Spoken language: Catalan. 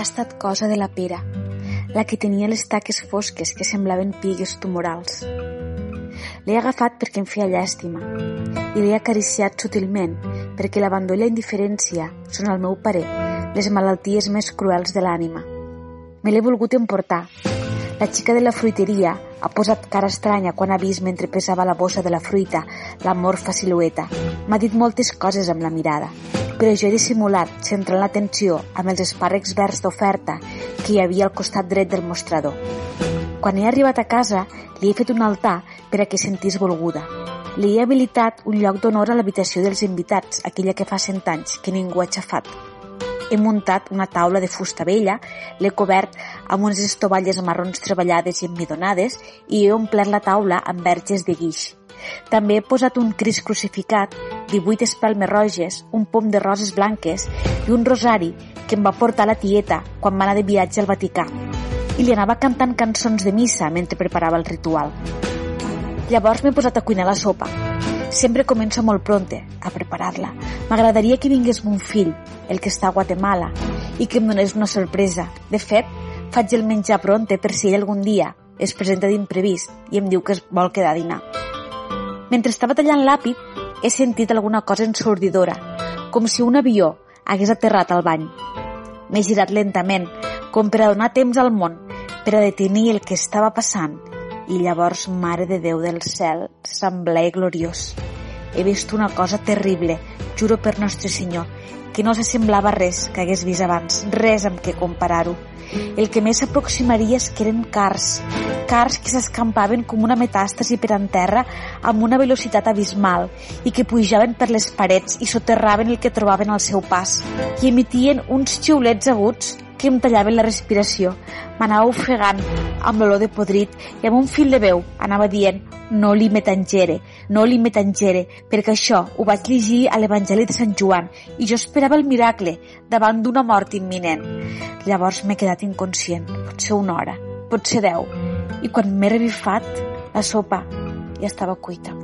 ha estat cosa de la pera, la que tenia les taques fosques que semblaven pigues tumorals. L'he agafat perquè em feia llàstima i l'he acariciat sutilment perquè l'abandó i la indiferència són, al meu parer, les malalties més cruels de l'ànima. Me l'he volgut emportar. La xica de la fruiteria ha posat cara estranya quan ha vist mentre pesava la bossa de la fruita la morfa silueta. M'ha dit moltes coses amb la mirada, he dissimulat, centrant l'atenció amb els espàrrecs verds d'oferta que hi havia al costat dret del mostrador. Quan he arribat a casa, li he fet un altar per a que sentís volguda. Li he habilitat un lloc d'honor a l'habitació dels invitats, aquella que fa cent anys que ningú ha aixafat. He muntat una taula de fusta vella, l'he cobert amb unes estovalles marrons treballades i emmidonades i he omplert la taula amb verges de guix. També he posat un cris crucificat, 18 espelmes roges, un pom de roses blanques i un rosari que em va portar la tieta quan va anar de viatge al Vaticà i li anava cantant cançons de missa mentre preparava el ritual. Llavors m'he posat a cuinar la sopa. Sempre començo molt pronte a preparar-la. M'agradaria que vingués mon fill, el que està a Guatemala, i que em donés una sorpresa. De fet, faig el menjar pronte per si ell algun dia es presenta d'imprevist i em diu que es vol quedar a dinar. Mentre estava tallant l'àpid, he sentit alguna cosa ensordidora, com si un avió hagués aterrat al bany. M'he girat lentament, com per a donar temps al món, per a detenir el que estava passant. I llavors, Mare de Déu del cel, semblava gloriós. He vist una cosa terrible, juro per Nostre Senyor, que no s'assemblava res que hagués vist abans, res amb què comparar-ho. El que més s'aproximaria és que eren cars, cars que s'escampaven com una metàstasi per en terra amb una velocitat abismal i que pujaven per les parets i soterraven el que trobaven al seu pas i emitien uns xiulets aguts que em tallaven la respiració. M'anava ofegant amb l'olor de podrit i amb un fil de veu anava dient no li metangere, no li metangere, perquè això ho vaig llegir a l'Evangeli de Sant Joan i jo esperava el miracle davant d'una mort imminent. Llavors m'he quedat inconscient, potser una hora, potser deu, i quan m'he revifat, la sopa ja estava cuita.